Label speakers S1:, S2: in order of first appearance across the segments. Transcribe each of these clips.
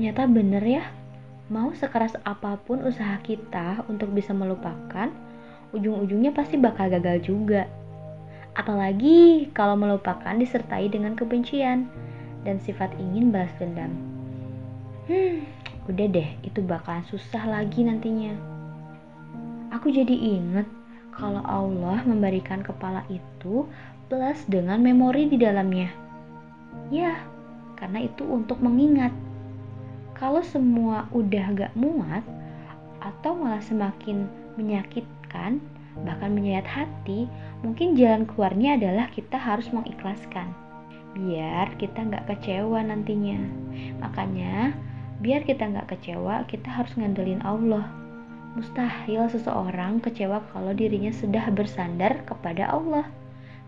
S1: Ternyata bener ya, mau sekeras apa pun usaha kita untuk bisa melupakan, ujung-ujungnya pasti bakal gagal juga. Apalagi kalau melupakan disertai dengan kebencian dan sifat ingin balas dendam. Hmm, udah deh, itu bakalan susah lagi nantinya. Aku jadi inget kalau Allah memberikan kepala itu plus dengan memori di dalamnya. Ya, karena itu untuk mengingat. Kalau semua udah gak muat atau malah semakin menyakitkan, bahkan menyayat hati, mungkin jalan keluarnya adalah kita harus mengikhlaskan. Biar kita nggak kecewa nantinya. Makanya, biar kita nggak kecewa, kita harus ngandelin Allah. Mustahil seseorang kecewa kalau dirinya sudah bersandar kepada Allah.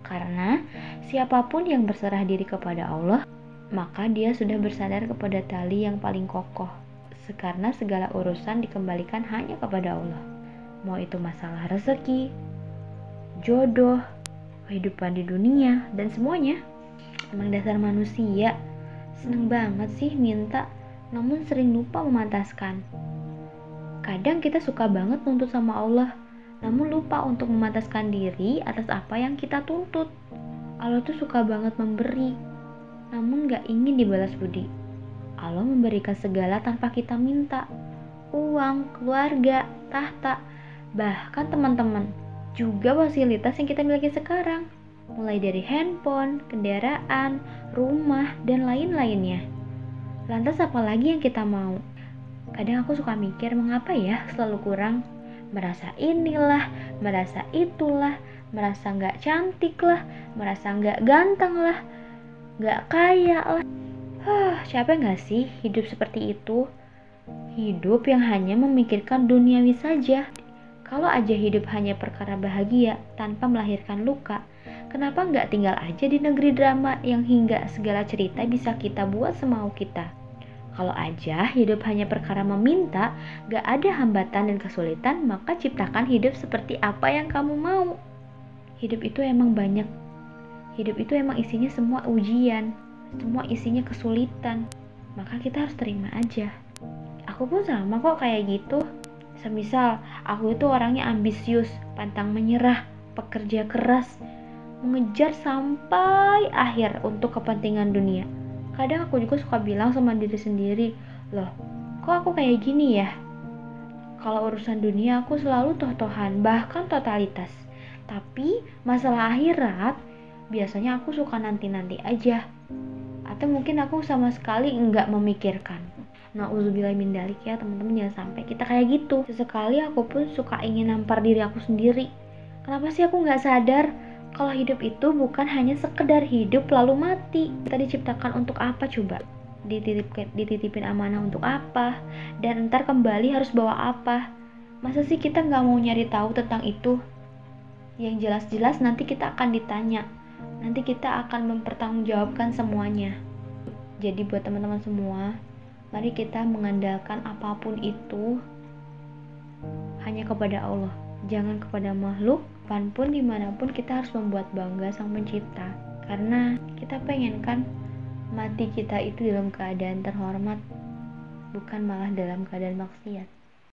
S1: Karena siapa pun yang berserah diri kepada Allah, maka dia sudah bersandar kepada tali yang paling kokoh. Karena segala urusan dikembalikan hanya kepada Allah mau itu masalah rezeki, jodoh, kehidupan di dunia, dan semuanya. Emang dasar manusia, seneng banget sih minta, namun sering lupa memantaskan. Kadang kita suka banget nuntut sama Allah, namun lupa untuk memantaskan diri atas apa yang kita tuntut. Allah tuh suka banget memberi, namun gak ingin dibalas budi. Allah memberikan segala tanpa kita minta. Uang, keluarga, tahta, bahkan teman-teman, juga fasilitas yang kita miliki sekarang, mulai dari handphone, kendaraan, rumah, dan lain-lainnya. Lantas apa lagi yang kita mau? Kadang aku suka mikir mengapa ya selalu kurang merasa inilah, merasa itulah, merasa nggak cantik lah, merasa nggak ganteng lah, nggak kaya lah. Huh, capek nggak sih hidup seperti itu? Hidup yang hanya memikirkan duniawi saja, kalau aja hidup hanya perkara bahagia tanpa melahirkan luka, kenapa nggak tinggal aja di negeri drama yang hingga segala cerita bisa kita buat semau kita? Kalau aja hidup hanya perkara meminta, gak ada hambatan dan kesulitan, maka ciptakan hidup seperti apa yang kamu mau. Hidup itu emang banyak. Hidup itu emang isinya semua ujian, semua isinya kesulitan. Maka kita harus terima aja. Aku pun sama kok kayak gitu. Semisal aku itu orangnya ambisius, pantang menyerah, pekerja keras, mengejar sampai akhir untuk kepentingan dunia. Kadang aku juga suka bilang sama diri sendiri, loh, kok aku kayak gini ya? Kalau urusan dunia aku selalu toh-tohan, bahkan totalitas. Tapi masalah akhirat, biasanya aku suka nanti-nanti aja. Atau mungkin aku sama sekali enggak memikirkan. Nauzubillah min dalik ya teman-teman jangan sampai kita kayak gitu. Sesekali aku pun suka ingin nampar diri aku sendiri. Kenapa sih aku nggak sadar kalau hidup itu bukan hanya sekedar hidup lalu mati. Kita diciptakan untuk apa coba? Dititipin, dititipin amanah untuk apa? Dan ntar kembali harus bawa apa? Masa sih kita nggak mau nyari tahu tentang itu? Yang jelas-jelas nanti kita akan ditanya. Nanti kita akan mempertanggungjawabkan semuanya. Jadi buat teman-teman semua, Mari kita mengandalkan apa pun itu hanya kepada Allah, jangan kepada makhluk. Kapan pun di mana pun kita harus membuat bangga sang pencipta, karena kita pengen kan mati kita itu dalam keadaan terhormat, bukan malah dalam keadaan maksiat.